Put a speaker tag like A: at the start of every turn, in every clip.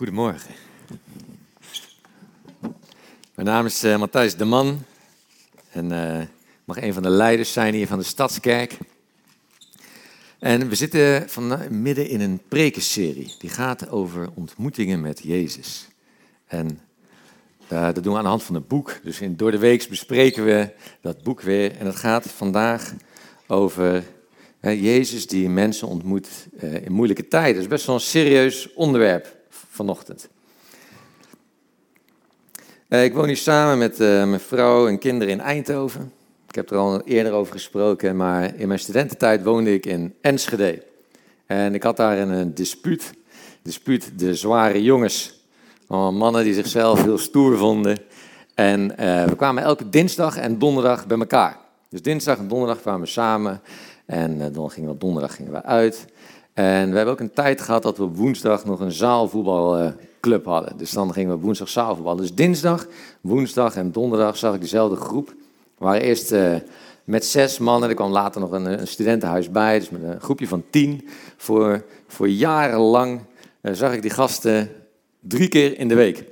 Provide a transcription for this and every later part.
A: Goedemorgen. Mijn naam is uh, Matthijs de Man en uh, mag een van de leiders zijn hier van de Stadskerk. En we zitten van, midden in een prekenserie die gaat over ontmoetingen met Jezus. En uh, dat doen we aan de hand van een boek. Dus in, door de week bespreken we dat boek weer. En het gaat vandaag over Jezus die mensen ontmoet in moeilijke tijden. Dat is best wel een serieus onderwerp vanochtend. Uh, ik woon hier samen met uh, mijn vrouw en kinderen in Eindhoven. Ik heb er al eerder over gesproken, maar in mijn studententijd woonde ik in Enschede. En ik had daar een dispuut. Dispuut de zware jongens. mannen die zichzelf heel stoer vonden. En we kwamen elke dinsdag en donderdag bij elkaar. Dus dinsdag en donderdag kwamen we samen. En dan gingen we donderdag gingen we uit. En we hebben ook een tijd gehad dat we woensdag nog een zaalvoetbalclub hadden. Dus dan gingen we woensdag zaalvoetballen. Dus dinsdag, woensdag en donderdag zag ik dezelfde groep. We waren eerst uh, met zes mannen, er kwam later nog een, een, studentenhuis bij. Dus met een groepje van tien. Voor, voor jarenlang zag ik die gasten drie keer in de week.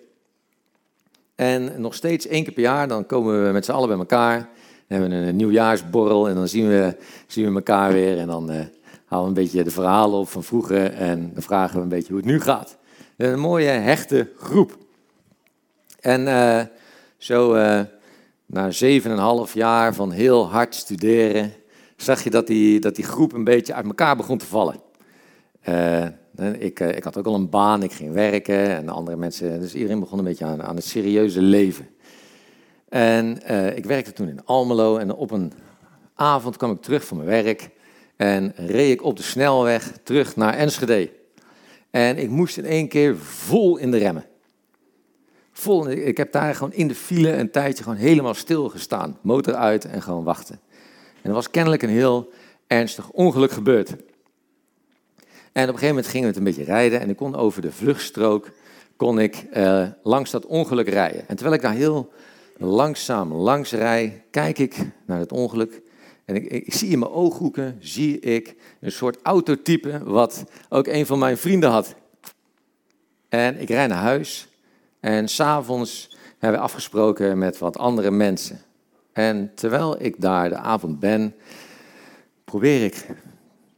A: En nog steeds één keer per jaar, dan komen we met z'n allen bij elkaar. Dan hebben we een nieuwjaarsborrel en dan zien we, zien we elkaar weer. En dan... we een beetje de verhalen op van vroeger en dan vragen we een beetje hoe het nu gaat. Een mooie, hechte groep. En uh, zo uh, na zeven en half jaar van heel hard studeren, zag je dat die, dat die groep een beetje uit elkaar begon te vallen. Uh, ik, ik had ook al een baan, ik ging werken en andere mensen, dus iedereen begon een beetje aan, aan het serieuze leven. En ik werkte toen in Almelo en op een avond kwam ik terug van mijn werk en reed ik op de snelweg terug naar Enschede. En ik moest in één keer vol in de remmen. Vol, ik heb daar gewoon in de file een tijdje gewoon helemaal stilgestaan. Motor uit en gewoon wachten. En er was kennelijk een heel ernstig ongeluk gebeurd. En op een gegeven moment gingen we het een beetje rijden en ik kon over de vluchtstrook kon ik, uh, langs dat ongeluk rijden. En terwijl ik daar heel langzaam langs rij, kijk ik naar het ongeluk en ik, zie in mijn ooghoeken, zie ik een soort autotype wat ook een van mijn vrienden had. En ik rijd naar huis en s'avonds hebben we afgesproken met wat andere mensen. En terwijl ik daar de avond ben, probeer ik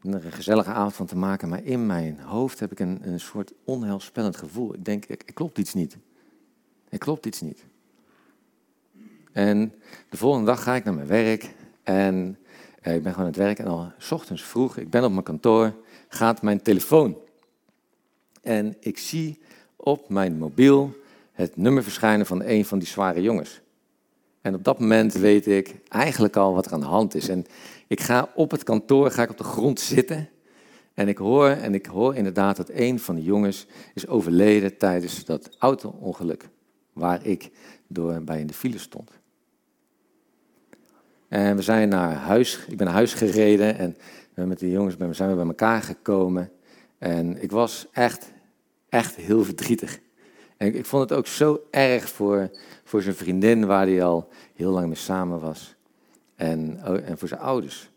A: een gezellige avond te maken, maar in mijn hoofd heb ik een, een soort onheilspellend gevoel. Ik denk, er klopt iets niet. Er klopt iets niet. En de volgende dag ga ik naar mijn werk en uh, ik ben gewoon aan het werk en al s ochtends vroeg, ik ben op mijn kantoor, gaat mijn telefoon. En ik zie op mijn mobiel het nummer verschijnen van een van die zware jongens. En op dat moment weet ik eigenlijk al wat er aan de hand is. En ik ga op het kantoor, ga ik op de grond zitten. En ik hoor, en ik hoor inderdaad dat een van de jongens is overleden tijdens dat auto-ongeluk. Waar ik door bij in de file stond. En we zijn naar huis, ik ben naar huis gereden en met die jongens zijn we bij elkaar gekomen. En ik was echt, echt heel verdrietig. En ik, vond het ook zo erg voor, voor zijn vriendin, waar hij al heel lang mee samen was. En, oh, en voor zijn ouders.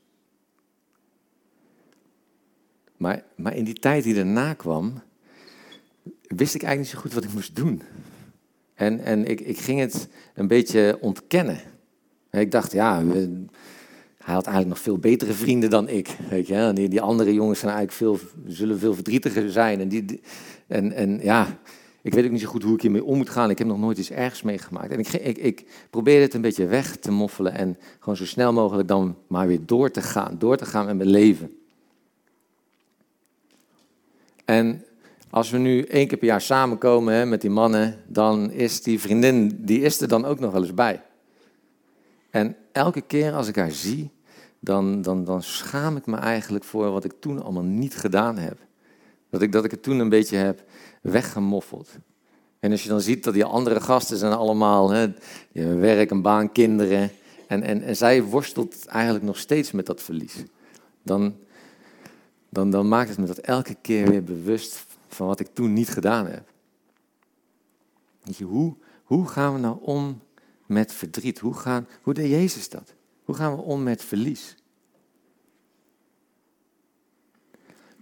A: Maar, maar in die tijd die erna kwam, wist ik eigenlijk niet zo goed wat ik moest doen. En, en ik, ik ging het een beetje ontkennen. Ik dacht, ja, hij had eigenlijk nog veel betere vrienden dan ik. Weet je, die, die andere jongens zijn eigenlijk veel, zullen veel verdrietiger zijn. En, die, en, en ja, ik weet ook niet zo goed hoe ik hiermee om moet gaan. Ik heb nog nooit iets ergs meegemaakt. En ik, ik, ik probeerde het een beetje weg te moffelen en gewoon zo snel mogelijk dan maar weer door te gaan. Door te gaan met mijn leven. En als we nu één keer per jaar samenkomen hè, met die mannen, dan is die vriendin, die is er dan ook nog wel eens bij. En elke keer als ik haar zie, dan, dan, dan schaam ik me eigenlijk voor wat ik toen allemaal niet gedaan heb. Dat ik, dat ik het toen een beetje heb weggemoffeld. En als je dan ziet dat die andere gasten zijn allemaal, hè, die hebben werk, een baan, kinderen. En, en, en zij worstelt eigenlijk nog steeds met dat verlies. Dan, dan, dan maakt het me dat elke keer weer bewust van wat ik toen niet gedaan heb. Weet je, hoe, hoe gaan we nou om met verdriet? Hoe, gaan, hoe deed Jezus dat? Hoe gaan we om met verlies?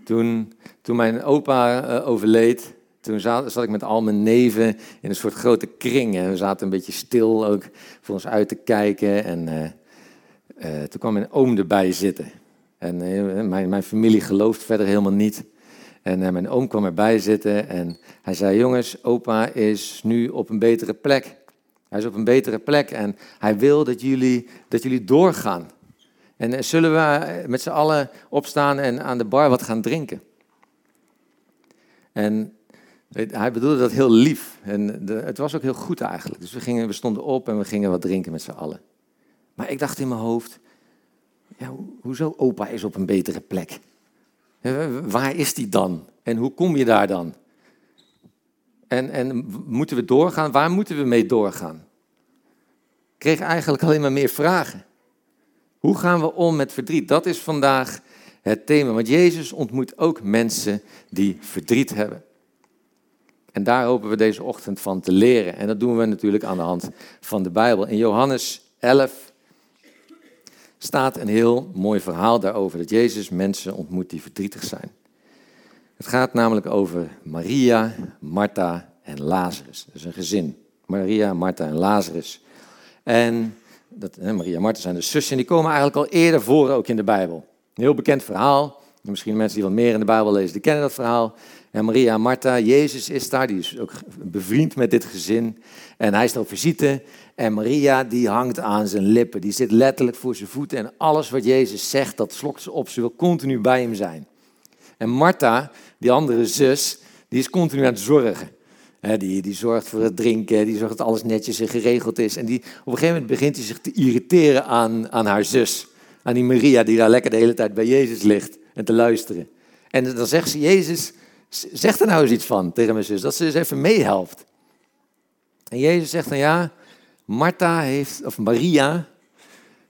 A: Toen, toen mijn opa uh, overleed, toen zat, zat, ik met al mijn neven in een soort grote kring. En we zaten een beetje stil ook voor ons uit te kijken. En uh, uh, toen kwam mijn oom erbij zitten. En mijn, mijn, familie gelooft verder helemaal niet. En mijn oom kwam erbij zitten en hij zei: Jongens, opa is nu op een betere plek. Hij is op een betere plek en hij wil dat jullie, dat jullie doorgaan. En zullen we met z'n allen opstaan en aan de bar wat gaan drinken? En hij bedoelde dat heel lief. En het was ook heel goed eigenlijk. Dus we, gingen, we stonden op en we gingen wat drinken met z'n allen. Maar ik dacht in mijn hoofd, ja, hoezo opa is op een betere plek? Waar is die dan? En hoe kom je daar dan? En, en moeten we doorgaan? Waar moeten we mee doorgaan? Ik kreeg eigenlijk alleen maar meer vragen. Hoe gaan we om met verdriet? Dat is vandaag het thema. Want Jezus ontmoet ook mensen die verdriet hebben. En daar hopen we deze ochtend van te leren. En dat doen we natuurlijk aan de hand van de Bijbel. In Johannes 11 staat een heel mooi verhaal daarover. Dat Jezus mensen ontmoet die verdrietig zijn. Het gaat namelijk over Maria, Martha en Lazarus. Is een gezin. Maria, Martha en Lazarus. En dat, hè, Maria en Martha zijn de zussen. En die komen eigenlijk al eerder voor ook in de Bijbel. Een heel bekend verhaal. Misschien mensen die wat meer in de Bijbel lezen, die kennen dat verhaal. En Maria en Martha, Jezus is daar, die is ook bevriend met dit gezin. En hij is op visite. En Maria, die hangt aan zijn lippen. Die zit letterlijk voor zijn voeten. En alles wat Jezus zegt, dat slokt ze op. Ze wil continu bij hem zijn. En Martha, die andere zus, die is continu aan het zorgen. die, die zorgt voor het drinken, die zorgt dat alles netjes en geregeld is. En die, op een gegeven moment begint hij zich te irriteren aan, aan haar zus. Aan die Maria, die daar lekker de hele tijd bij Jezus ligt en te luisteren. En dan zegt ze, Jezus, zeg er nou eens iets van tegen mijn zus, dat ze eens even meehelpt. En Jezus zegt dan ja, Martha heeft, of Maria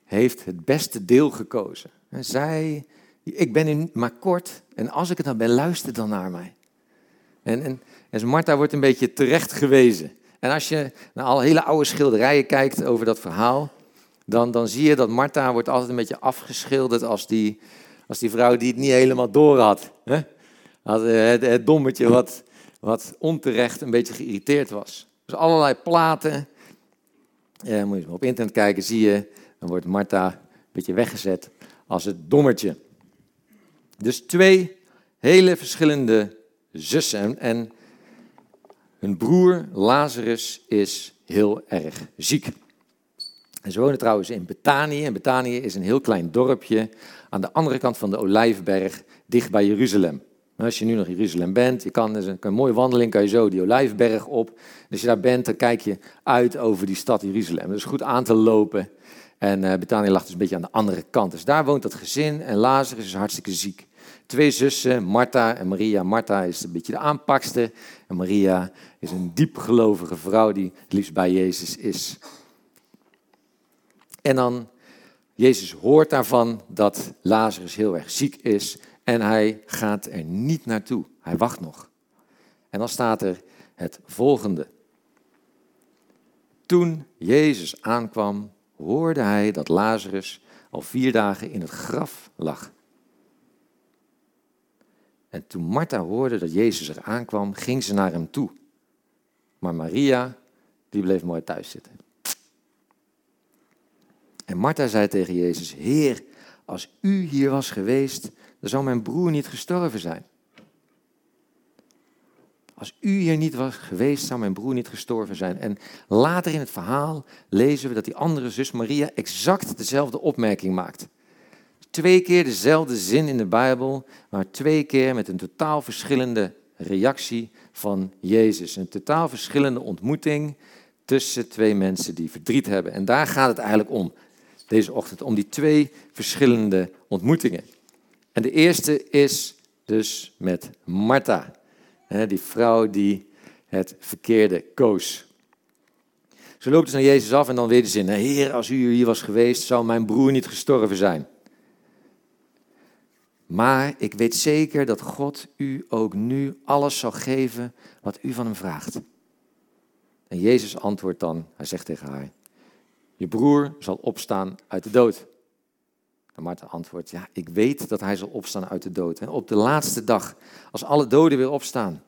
A: heeft het beste deel gekozen. En zij, ik ben in maar kort en als ik het dan ben, luister dan naar mij. En, en, en Martha wordt een beetje terecht gewezen. En als je naar al hele oude schilderijen kijkt over dat verhaal, dan, dan zie je dat Martha wordt altijd een beetje afgeschilderd als die, als die vrouw die het niet helemaal door had. Hè? Het, het dommetje wat, wat onterecht een beetje geïrriteerd was. Dus allerlei platen. Ja, moet je op internet kijken, zie je. Dan wordt Martha een beetje weggezet als het dommertje. Dus twee hele verschillende zussen. En hun broer Lazarus is heel erg ziek. En ze wonen trouwens in Betanië. En Betanië is een heel klein dorpje aan de andere kant van de Olijfberg, dicht bij Jeruzalem. Als je nu nog in Jeruzalem bent, je kan, dus een, een mooie wandeling, kan je zo die Olijfberg op. En als je daar bent, dan kijk je uit over die stad Jeruzalem. Dat is goed aan te lopen. En uh, Betanië lag dus een beetje aan de andere kant. Dus daar woont dat gezin en Lazarus is hartstikke ziek. Twee zussen, Martha en Maria. Martha is een beetje de aanpakste. En Maria is een diepgelovige vrouw die het liefst bij Jezus is. En dan, Jezus hoort daarvan dat Lazarus heel erg ziek is. En hij gaat er niet naartoe. Hij wacht nog. En dan staat er het volgende. Toen Jezus aankwam, hoorde hij dat Lazarus al vier dagen in het graf lag. En toen Martha hoorde dat Jezus er aankwam, ging ze naar hem toe. Maar Maria, die bleef mooi thuis zitten. En Martha zei tegen Jezus, Heer, als u hier was geweest, dan zou mijn broer niet gestorven zijn. Als u hier niet was geweest, zou mijn broer niet gestorven zijn. En later in het verhaal lezen we dat die andere zus Maria exact dezelfde opmerking maakt. Twee keer dezelfde zin in de Bijbel, maar twee keer met een totaal verschillende reactie van Jezus. Een totaal verschillende ontmoeting tussen twee mensen die verdriet hebben. En daar gaat het eigenlijk om deze ochtend, om die twee verschillende ontmoetingen. En de eerste is dus met Martha, die vrouw die het verkeerde koos. Ze loopt dus naar Jezus af en dan weer de zin, Heer, als u hier was geweest, zou mijn broer niet gestorven zijn. Maar ik weet zeker dat God u ook nu alles zal geven wat u van hem vraagt. En Jezus antwoordt dan, hij zegt tegen haar, je broer zal opstaan uit de dood. En Martha antwoordt, ja, ik weet dat hij zal opstaan uit de dood. En op de laatste dag, als alle doden weer opstaan.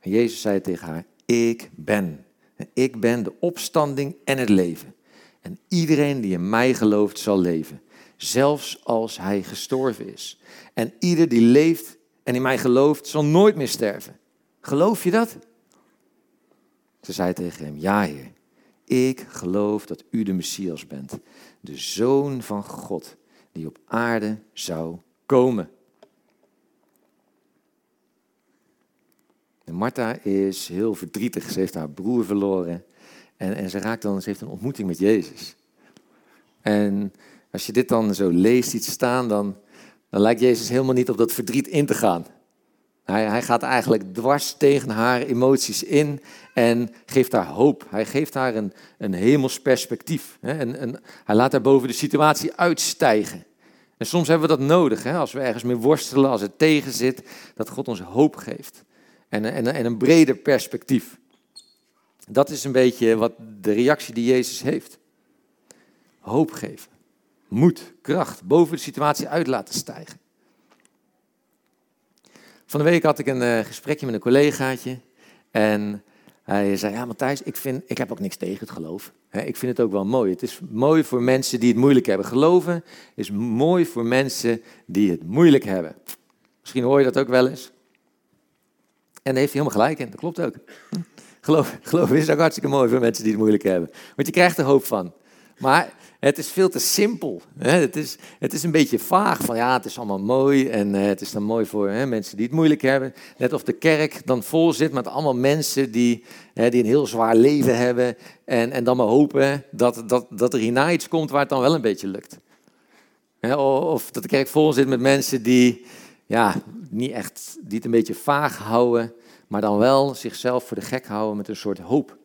A: En Jezus zei tegen haar, ik ben. Ik ben de opstanding en het leven. En iedereen die in mij gelooft zal leven, zelfs als hij gestorven is. En ieder die leeft en in mij gelooft, zal nooit meer sterven. Geloof je dat? Ze zei tegen hem, ja heer, ik geloof dat u de Messias bent, de Zoon van God, die op aarde zou komen. En Martha is heel verdrietig. Ze heeft haar broer verloren. En, en ze raakt dan, ze heeft een ontmoeting met Jezus. En als je dit dan zo leest, ziet staan, dan, dan lijkt Jezus helemaal niet op dat verdriet in te gaan. Hij, hij gaat eigenlijk dwars tegen haar emoties in en geeft haar hoop. Hij geeft haar een, een hemels perspectief. Hè? En, en, hij laat haar boven de situatie uitstijgen. En soms hebben we dat nodig, hè? als we ergens mee worstelen, als het tegen zit, dat God ons hoop geeft. En, en, en een breder perspectief. Dat is een beetje wat de reactie die Jezus heeft. Hoop geven. Moed, kracht, boven de situatie uit laten stijgen. Van de week had ik een uh, gesprekje met een collegaatje. En hij zei, ja Matthijs, ik, vind, ik heb ook niks tegen het geloof. ik vind het ook wel mooi. Het is mooi voor mensen die het moeilijk hebben. Geloven is mooi voor mensen die het moeilijk hebben. Misschien hoor je dat ook wel eens. En daar heeft hij helemaal gelijk in, dat klopt ook. Geloof, geloof is ook hartstikke mooi voor mensen die het moeilijk hebben. Want je krijgt er hoop van. Maar het is veel te simpel. Het, is, het is een beetje vaag van ja, het is allemaal mooi en eh, het is dan mooi voor hè, mensen die het moeilijk hebben. Net of de kerk dan vol zit met allemaal mensen die, hè, die een heel zwaar leven hebben en, en dan maar hopen dat, dat, dat er hierna iets komt waar het dan wel een beetje lukt. Of dat de kerk vol zit met mensen die, ja, niet echt, die het een beetje vaag houden, maar dan wel zichzelf voor de gek houden met een soort hoop.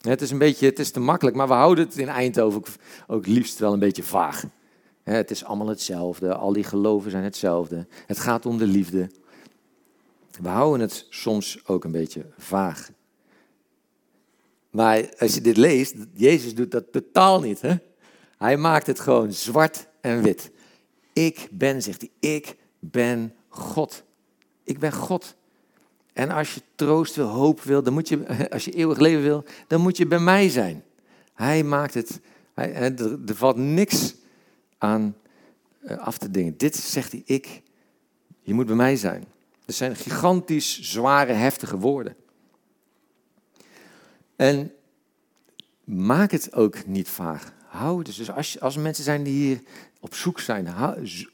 A: Het is een beetje, het is te makkelijk, maar we houden het in Eindhoven ook, liefst wel een beetje vaag. Het is allemaal hetzelfde, al die geloven zijn hetzelfde. Het gaat om de liefde. We houden het soms ook een beetje vaag. Maar als je dit leest, Jezus doet dat totaal niet. Hè? Hij maakt het gewoon zwart en wit. Ik ben, zegt hij, ik ben God. Ik ben God. En als je troost wil, hoop wil, dan moet je, als je eeuwig leven wil, dan moet je bij mij zijn. Hij maakt het, hij, er, valt niks aan eh, af te dingen. Dit zegt hij, ik, je moet bij mij zijn. Er zijn gigantisch zware, heftige woorden. En maak het ook niet vaag. Hou dus. Dus als, als mensen zijn die hier op zoek zijn,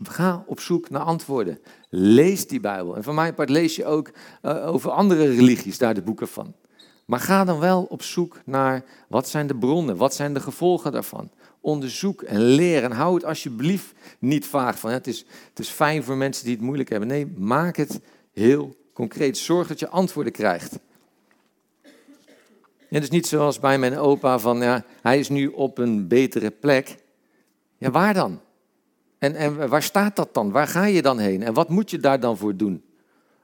A: ga op zoek naar antwoorden. Lees die Bijbel. En van mijn part lees je ook uh, over andere religies daar de boeken van. Maar ga dan wel op zoek naar wat zijn de bronnen, wat zijn de gevolgen daarvan. Onderzoek en leer en hou het alsjeblieft niet vaag van. Het is, het is fijn voor mensen die het moeilijk hebben. Nee, maak het heel concreet. Zorg dat je antwoorden krijgt. Het is niet zoals bij mijn opa van, ja, hij is nu op een betere plek. Ja, waar dan? En, waar staat dat dan? Waar ga je dan heen? En wat moet je daar dan voor doen?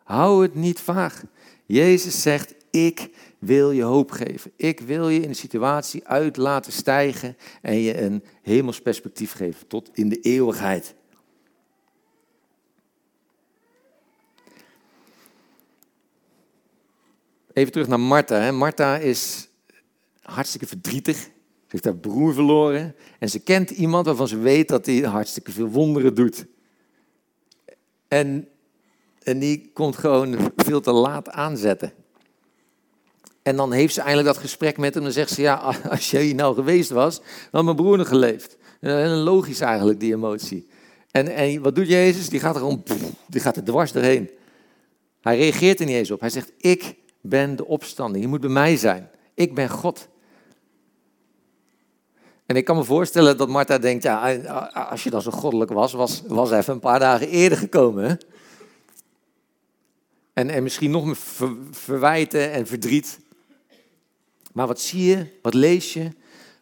A: Hou het niet vaag. Jezus zegt, ik wil je hoop geven. Ik wil je in de situatie uit laten stijgen en je een hemels perspectief geven tot in de eeuwigheid. Even terug naar Martha. Martha is hartstikke verdrietig. Ze heeft haar broer verloren. En ze kent iemand waarvan ze weet dat hij hartstikke veel wonderen doet. En, en die komt gewoon veel te laat aanzetten. En dan heeft ze eindelijk dat gesprek met hem. En zegt ze: Ja, als jij hier nou geweest was, dan had mijn broer nog geleefd. En logisch eigenlijk, die emotie. En, en wat doet Jezus? Die gaat er gewoon, die gaat er dwars doorheen. Hij reageert er niet eens op. Hij zegt: Ik ben de opstanding. Je moet bij mij zijn. Ik ben God. En ik kan me voorstellen dat Martha denkt, ja, als je dan zo goddelijk was, was, was even een paar dagen eerder gekomen. En, en misschien nog meer verwijten en verdriet. Maar wat zie je, wat lees je?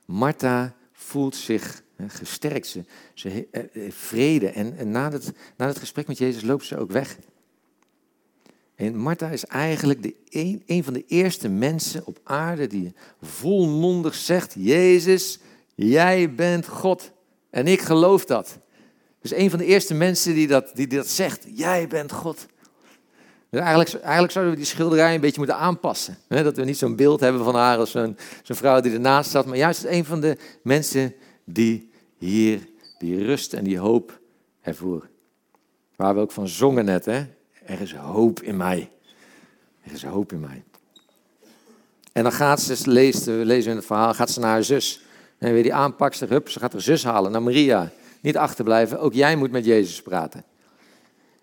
A: Martha voelt zich gesterkt, ze, ze heeft eh, eh, vrede. En, en na, het, na het gesprek met Jezus loopt ze ook weg. En Martha is eigenlijk de een, een van de eerste mensen op aarde die volmondig zegt, Jezus, jij bent God. En ik geloof dat. Dus een van de eerste mensen die dat, die dat zegt, jij bent God. Dus eigenlijk, eigenlijk zouden we die schilderij een beetje moeten aanpassen. Hè? Dat we niet zo'n beeld hebben van haar als zo'n zo'n vrouw die ernaast zat, maar juist een van de mensen die hier die rust en die hoop ervoeren. Waar we ook van zongen net, hè? Er is hoop in mij. Er is hoop in mij. En dan gaat ze, leest, we lezen in het verhaal, gaat ze naar haar zus. En weer die aanpakster, hup, ze gaat haar zus halen, naar Maria. Niet achterblijven, ook jij moet met Jezus praten.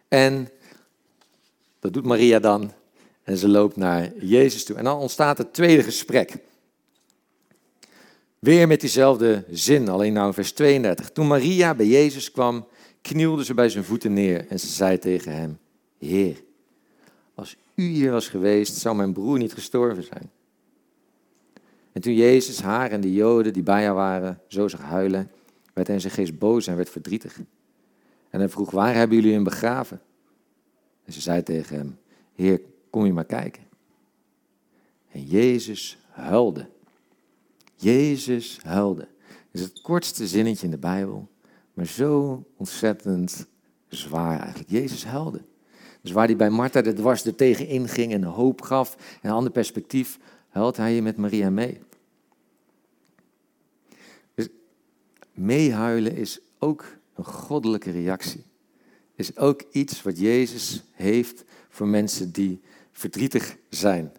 A: En dat doet Maria dan. En ze loopt naar Jezus toe. En dan ontstaat het tweede gesprek. Weer met diezelfde zin, alleen nou vers 32. Toen Maria bij Jezus kwam, knielde ze bij zijn voeten neer en ze zei tegen hem, Heer, als u hier was geweest, zou mijn broer niet gestorven zijn. En toen Jezus haar en de Joden die bij haar waren zo zag huilen, werd hij in zijn geest boos en werd verdrietig. En hij vroeg, waar hebben jullie hem begraven? En ze zei tegen hem, Heer, kom je maar kijken. En Jezus huilde. Jezus huilde. Dat is het kortste zinnetje in de Bijbel, maar zo ontzettend zwaar eigenlijk. Jezus huilde. Dus waar hij bij Martha de dwars er tegen inging en hoop gaf en een ander perspectief, huilt hij je met Maria mee. Dus meehuilen is ook een goddelijke reactie. Is ook iets wat Jezus heeft voor mensen die verdrietig zijn.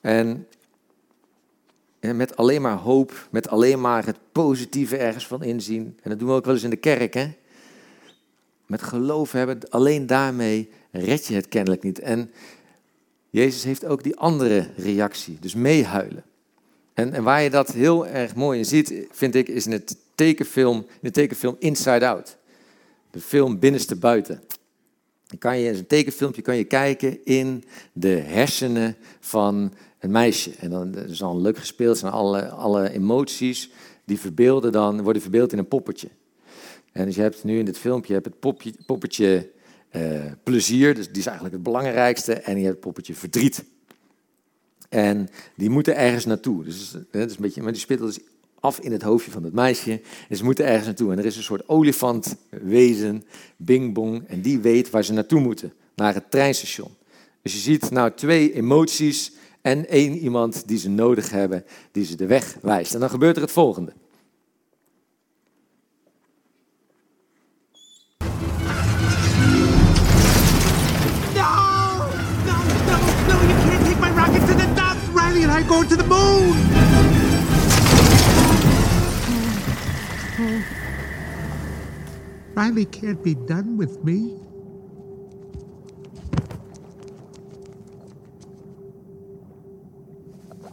A: En met alleen maar hoop, met alleen maar het positieve ergens van inzien. En dat doen we ook wel eens in de kerk, hè? Met geloof hebben, alleen daarmee red je het kennelijk niet. En Jezus heeft ook die andere reactie, dus meehuilen. En, en waar je dat heel erg mooi in ziet, vind ik, is in, het tekenfilm, in de tekenfilm Inside Out. De film Binnenste Buiten. Dan kan je, een tekenfilmpje kan je kijken in de hersenen van een meisje. En dan is al leuk gespeeld, zijn alle, alle emoties die verbeelden dan, worden verbeeld in een poppetje. En dus je hebt nu in dit filmpje je hebt het poppetje uh, plezier, dus die is eigenlijk het belangrijkste, en je hebt het poppetje verdriet. En die moeten ergens naartoe. Dus dat is een beetje, maar die speelt dus af in het hoofdje van het meisje. En ze moeten ergens naartoe. En er is een soort olifantwezen, Bing Bong, en die weet waar ze naartoe moeten. Naar het treinstation. Dus je ziet nou twee emoties en één iemand die ze nodig hebben, die ze de weg wijst. En dan gebeurt er het volgende.
B: And I go to the moon! Riley can't be done with me.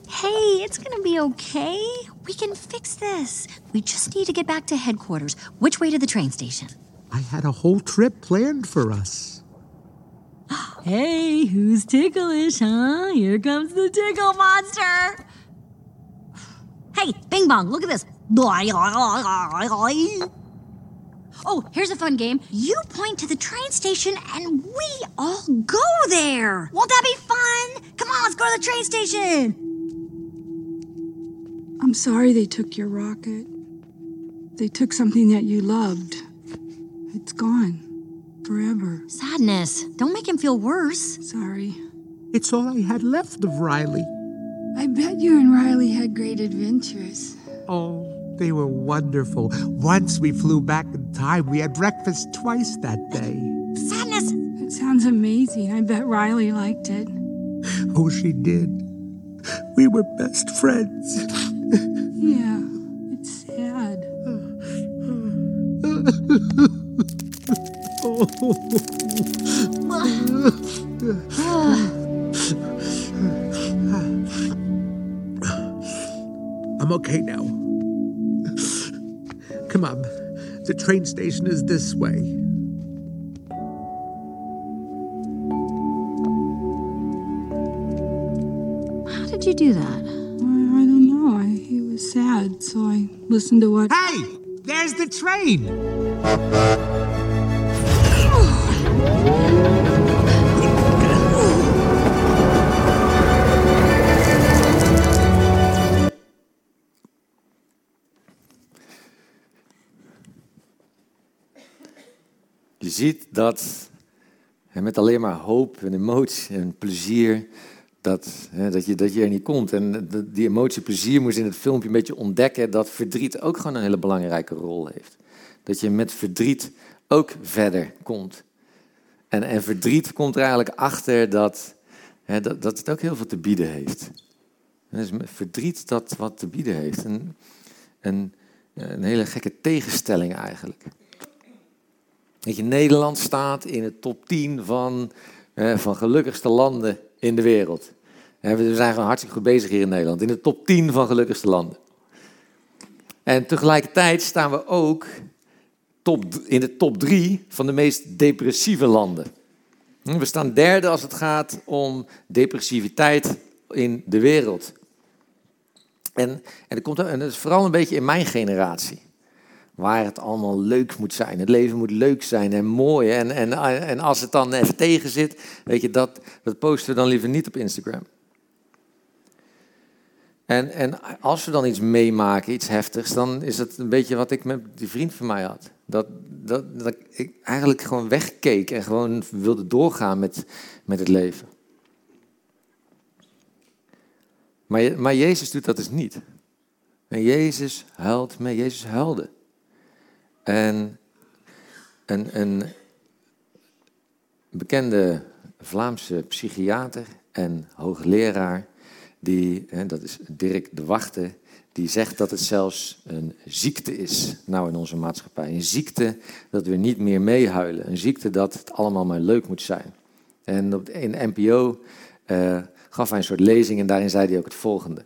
C: Hey, it's gonna be okay. We can fix this. We just need to get back to headquarters. Which way to the train station?
B: I had a whole trip planned for us.
C: Hey, who's ticklish, huh? Here comes the tickle monster. Hey, Bing Bong, look at this. Oh, here's a fun game. You point to the train station and we all go there. Won't that be fun? Come on, let's go to the train station.
D: I'm sorry they took your rocket. They took something that you loved. It's gone. Forever.
C: Sadness. Don't make him feel worse.
D: Sorry.
B: It's all I had left of Riley.
D: I bet you and Riley had great adventures.
B: Oh, they were wonderful. Once we flew back in time, we had breakfast twice that day.
C: Sadness.
D: It sounds amazing. I bet Riley liked it.
B: Oh, she did. We were best friends.
D: Yeah, it's sad.
B: I'm okay now. Come on. The train station is this way.
C: How did you do that?
D: I, I don't know. I, he was sad, so I listened to what.
B: Hey! There's the train!
A: Ziet dat met alleen maar hoop en emotie en plezier dat, dat, je, dat je er niet komt. En die emotie, plezier moest in het filmpje een beetje ontdekken dat verdriet ook gewoon een hele belangrijke rol heeft. Dat je met verdriet ook verder komt. En, en verdriet komt er eigenlijk achter dat, dat, dat het ook heel veel te bieden heeft. En dus verdriet dat wat te bieden heeft. Een, een, een hele gekke tegenstelling eigenlijk. Dat je, Nederland staat in de top 10 van, van gelukkigste landen in de wereld. We zijn hartstikke goed bezig hier in Nederland. In de top 10 van gelukkigste landen. En tegelijkertijd staan we ook top, in de top 3 van de meest depressieve landen. We staan derde als het gaat om depressiviteit in de wereld. En, en, dat, komt, en dat is vooral een beetje in mijn generatie. Waar het allemaal leuk moet zijn. Het leven moet leuk zijn en mooi. En, en, en als het dan even tegen zit, weet je, dat, dat posten we dan liever niet op Instagram. En, en als we dan iets meemaken, iets heftigs, dan is het een beetje wat ik met die vriend van mij had. Dat, dat, dat ik eigenlijk gewoon wegkeek en gewoon wilde doorgaan met, met het leven. Maar, maar Jezus doet dat dus niet. En Jezus huilt mee, Jezus huilde. En een, een bekende Vlaamse psychiater en hoogleraar, die, hè, dat is Dirk de Wachter, die zegt dat het zelfs een ziekte is, nou in onze maatschappij. Een ziekte dat we niet meer meehuilen. Een ziekte dat het allemaal maar leuk moet zijn. En op, in NPO uh, gaf hij een soort lezing en daarin zei hij ook het volgende.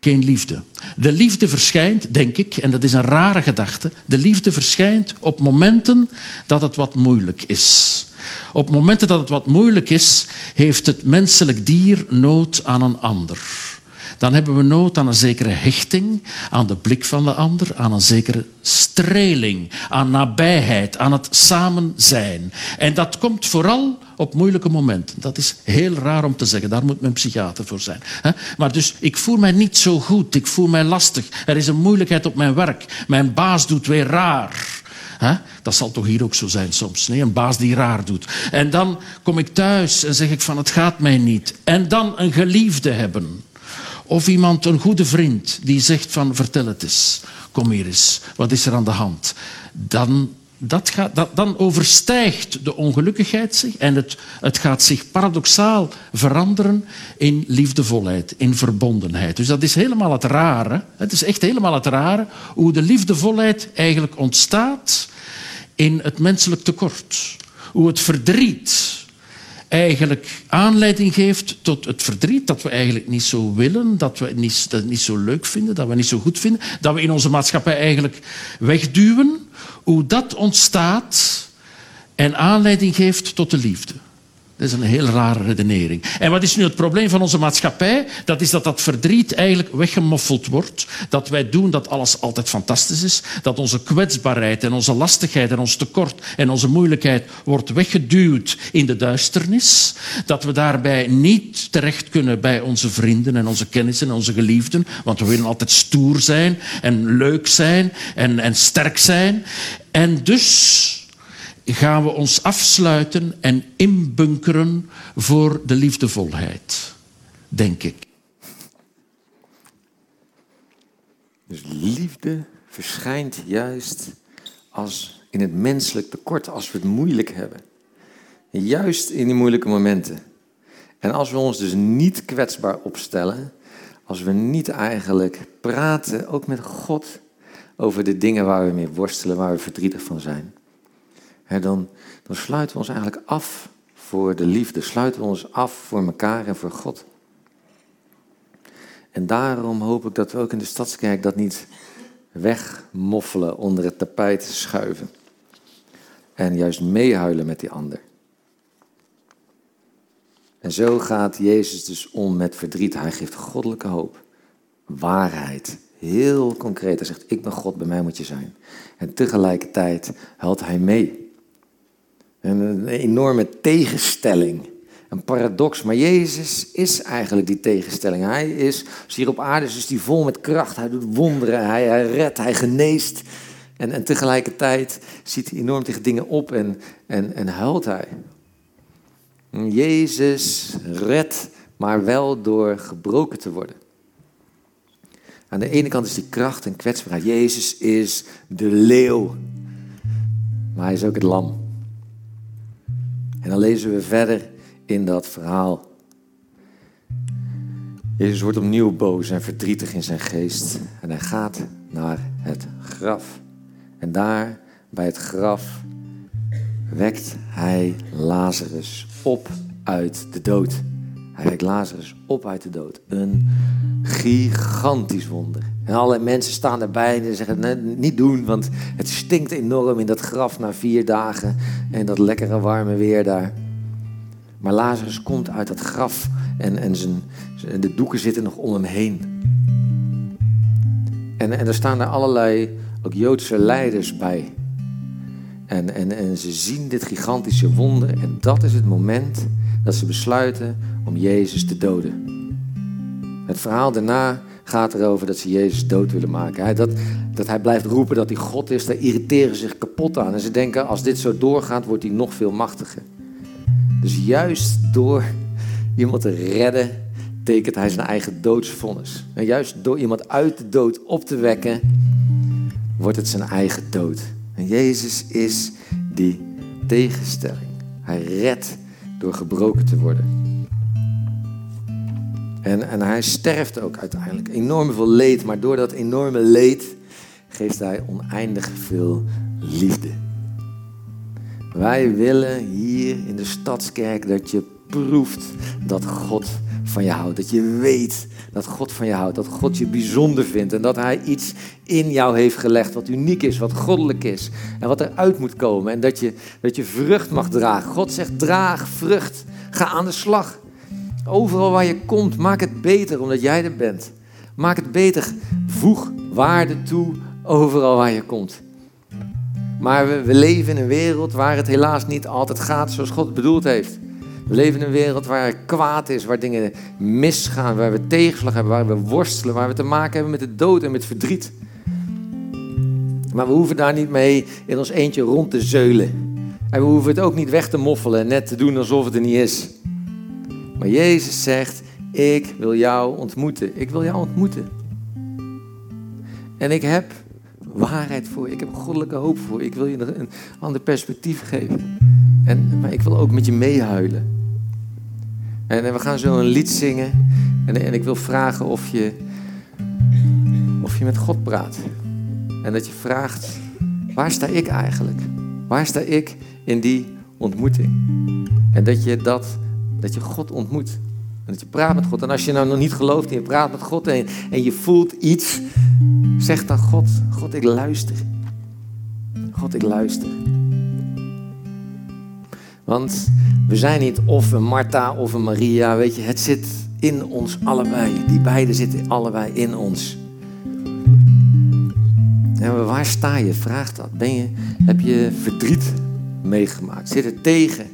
E: Geen liefde. De liefde verschijnt, denk ik, en dat is een rare gedachte, de liefde verschijnt op momenten dat het wat moeilijk is. Op momenten dat het wat moeilijk is, heeft het menselijk dier nood aan een ander dan hebben we nood aan een zekere hechting, aan de blik van de ander, aan een zekere streling, aan nabijheid, aan het samen zijn. En dat komt vooral op moeilijke momenten. Dat is heel raar om te zeggen, daar moet mijn psychiater voor zijn. Maar dus, ik voel mij niet zo goed, ik voel mij lastig. Er is een moeilijkheid op mijn werk, mijn baas doet weer raar. Dat zal toch hier ook zo zijn soms. Nee? Een baas die raar doet. En dan kom ik thuis en zeg ik van het gaat mij niet. En dan een geliefde hebben. Of iemand, een goede vriend, die zegt van vertel het eens, kom hier eens, wat is er aan de hand? Dan, dat gaat, dat, dan overstijgt de ongelukkigheid zich en het, het gaat zich paradoxaal veranderen in liefdevolheid, in verbondenheid. Dus dat is helemaal het rare, het is echt helemaal het rare hoe de liefdevolheid eigenlijk ontstaat in het menselijk tekort. Hoe het verdriet eigenlijk aanleiding geeft tot het verdriet dat we eigenlijk niet zo willen, dat we niet, dat niet zo leuk vinden, dat we niet zo goed vinden, dat we in onze maatschappij eigenlijk wegduwen, hoe dat ontstaat en aanleiding geeft tot de liefde. Dat is een heel rare redenering. En wat is nu het probleem van onze maatschappij? Dat is dat dat verdriet eigenlijk weggemoffeld wordt. Dat wij doen dat alles altijd fantastisch is. Dat onze kwetsbaarheid en onze lastigheid en ons tekort en onze moeilijkheid wordt weggeduwd in de duisternis. Dat we daarbij niet terecht kunnen bij onze vrienden en onze kennissen en onze geliefden. Want we willen altijd stoer zijn en leuk zijn en, en sterk zijn. En dus gaan we ons afsluiten en inbunkeren voor de liefdevolheid, denk ik.
A: Dus liefde verschijnt juist als in het menselijk tekort, als we het moeilijk hebben. Juist in die moeilijke momenten. En als we ons dus niet kwetsbaar opstellen, als we niet eigenlijk praten, ook met God, over de dingen waar we mee worstelen, waar we verdrietig van zijn, dan, dan sluiten we ons eigenlijk af voor de liefde, sluiten we ons af voor elkaar en voor God. En daarom hoop ik dat we ook in de Stadskerk dat niet wegmoffelen, onder het tapijt schuiven. En juist meehuilen met die ander. En zo gaat Jezus dus om met verdriet. Hij geeft goddelijke hoop, waarheid, heel concreet. Hij zegt, ik ben God, bij mij moet je zijn. En tegelijkertijd huilt hij mee. Een enorme tegenstelling. Een paradox. Maar Jezus is eigenlijk die tegenstelling. Hij is, als hier op aarde is, hij vol met kracht. Hij doet wonderen. Hij, hij redt, hij geneest. En, en tegelijkertijd ziet hij enorm tegen dingen op en, en, en huilt hij. Jezus redt, maar wel door gebroken te worden. Aan de ene kant is die kracht en kwetsbaarheid. Jezus is de leeuw, maar hij is ook het lam. En dan lezen we verder in dat verhaal. Jezus wordt opnieuw boos en verdrietig in zijn geest. En hij gaat naar het graf. En daar bij het graf wekt hij Lazarus op uit de dood. Hij wekt Lazarus op uit de dood. Een gigantisch wonder. En alle mensen staan erbij en zeggen: niet doen, want het stinkt enorm in dat graf na vier dagen. En dat lekkere warme weer daar. Maar Lazarus komt uit dat graf en, en zijn, de doeken zitten nog om hem heen. En, en er staan er allerlei ook Joodse leiders bij. En, en, en ze zien dit gigantische wonder en dat is het moment dat ze besluiten om Jezus te doden. Het verhaal daarna gaat erover dat ze Jezus dood willen maken. Hij, dat, dat hij blijft roepen dat hij God is, daar irriteren ze zich kapot aan. En ze denken, als dit zo doorgaat, wordt hij nog veel machtiger. Dus juist door iemand te redden, tekent hij zijn eigen doodsvonnis. En juist door iemand uit de dood op te wekken, wordt het zijn eigen dood. En Jezus is die tegenstelling. Hij redt door gebroken te worden. En, en hij sterft ook uiteindelijk. Enorm veel leed, maar door dat enorme leed geeft hij oneindig veel liefde. Wij willen hier in de stadskerk dat je proeft dat God van je houdt. Dat je weet dat God van je houdt. Dat God je bijzonder vindt. En dat Hij iets in jou heeft gelegd wat uniek is, wat goddelijk is. En wat eruit moet komen. En dat je, dat je vrucht mag dragen. God zegt: draag vrucht. Ga aan de slag. Overal waar je komt, maak het beter omdat jij er bent. Maak het beter. Voeg waarde toe overal waar je komt. Maar we, leven in een wereld waar het helaas niet altijd gaat zoals God het bedoeld heeft. We leven in een wereld waar kwaad is, waar dingen misgaan, waar we tegenslag hebben, waar we worstelen, waar we te maken hebben met de dood en met verdriet. Maar we hoeven daar niet mee in ons eentje rond te zeulen. En we hoeven het ook niet weg te moffelen en net te doen alsof het er niet is. Maar Jezus zegt, ik wil jou ontmoeten. Ik wil jou ontmoeten. En ik heb waarheid voor. Ik heb goddelijke hoop voor. Ik wil je een ander perspectief geven. En, maar ik wil ook met je meehuilen. En, en we gaan zo een lied zingen. En, en ik wil vragen of je, of je met God praat. En dat je vraagt, waar sta ik eigenlijk? Waar sta ik in die ontmoeting? En dat je, dat, dat je God ontmoet. En dat je praat met God. En als je nou nog niet gelooft en je praat met God en, en je voelt iets, zeg dan God, God ik luister. God ik luister. Want we zijn niet of een Martha of een Maria, weet je, het zit in ons allebei. Die beide zitten allebei in ons. En waar sta je? Vraag dat. Ben je, heb je verdriet meegemaakt? Zit er tegen?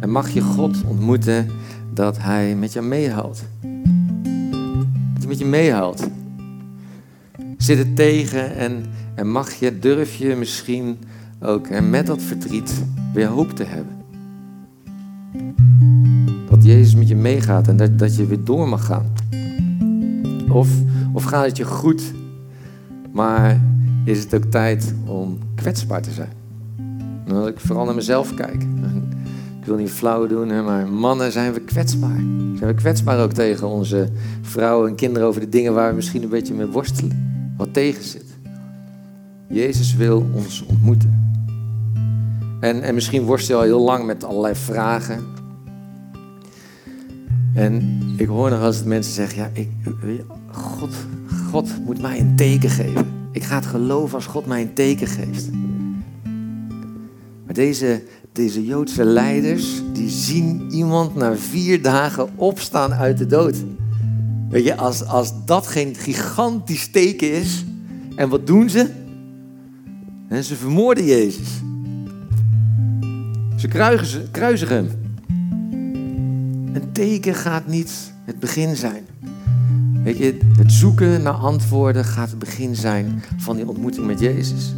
A: En mag je God ontmoeten dat Hij met je meehoudt? Dat Hij met je meehoudt. Zit er tegen en, en mag je, durf je misschien ook en met dat verdriet weer hoop te hebben? Dat Jezus met je meegaat en dat, dat je weer door mag gaan. Of, of gaat het je goed, maar is het ook tijd om kwetsbaar te zijn? Nou, ik vooral naar mezelf kijk. Ik wil niet flauw doen, maar mannen zijn we kwetsbaar. Zijn we kwetsbaar ook tegen onze vrouwen en kinderen over de dingen waar we misschien een beetje mee worstelen. Wat tegen zit. Jezus wil ons ontmoeten. En, en misschien worstel je al heel lang met allerlei vragen. En ik hoor nog als mensen zeggen, ja, ik, God, God moet mij een teken geven. Ik ga het geloven als God mij een teken geeft. Maar deze, deze Joodse leiders, die zien iemand na vier dagen opstaan uit de dood. Weet je, als, als dat geen gigantisch teken is, en wat doen ze? En ze vermoorden Jezus. Ze kruisigen hem. Een teken gaat niet het begin zijn. Weet je, het zoeken naar antwoorden gaat het begin zijn van die ontmoeting met Jezus.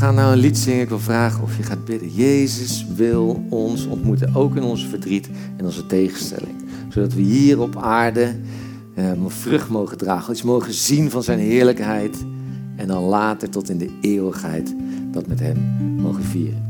A: Gaan nou een lied zingen. Ik wil vragen of je gaat bidden. Jezus wil ons ontmoeten, ook in onze verdriet en onze tegenstelling. Zodat we hier op aarde eh, vrucht mogen dragen. Iets mogen zien van zijn heerlijkheid. En dan later tot in de eeuwigheid dat met hem mogen vieren.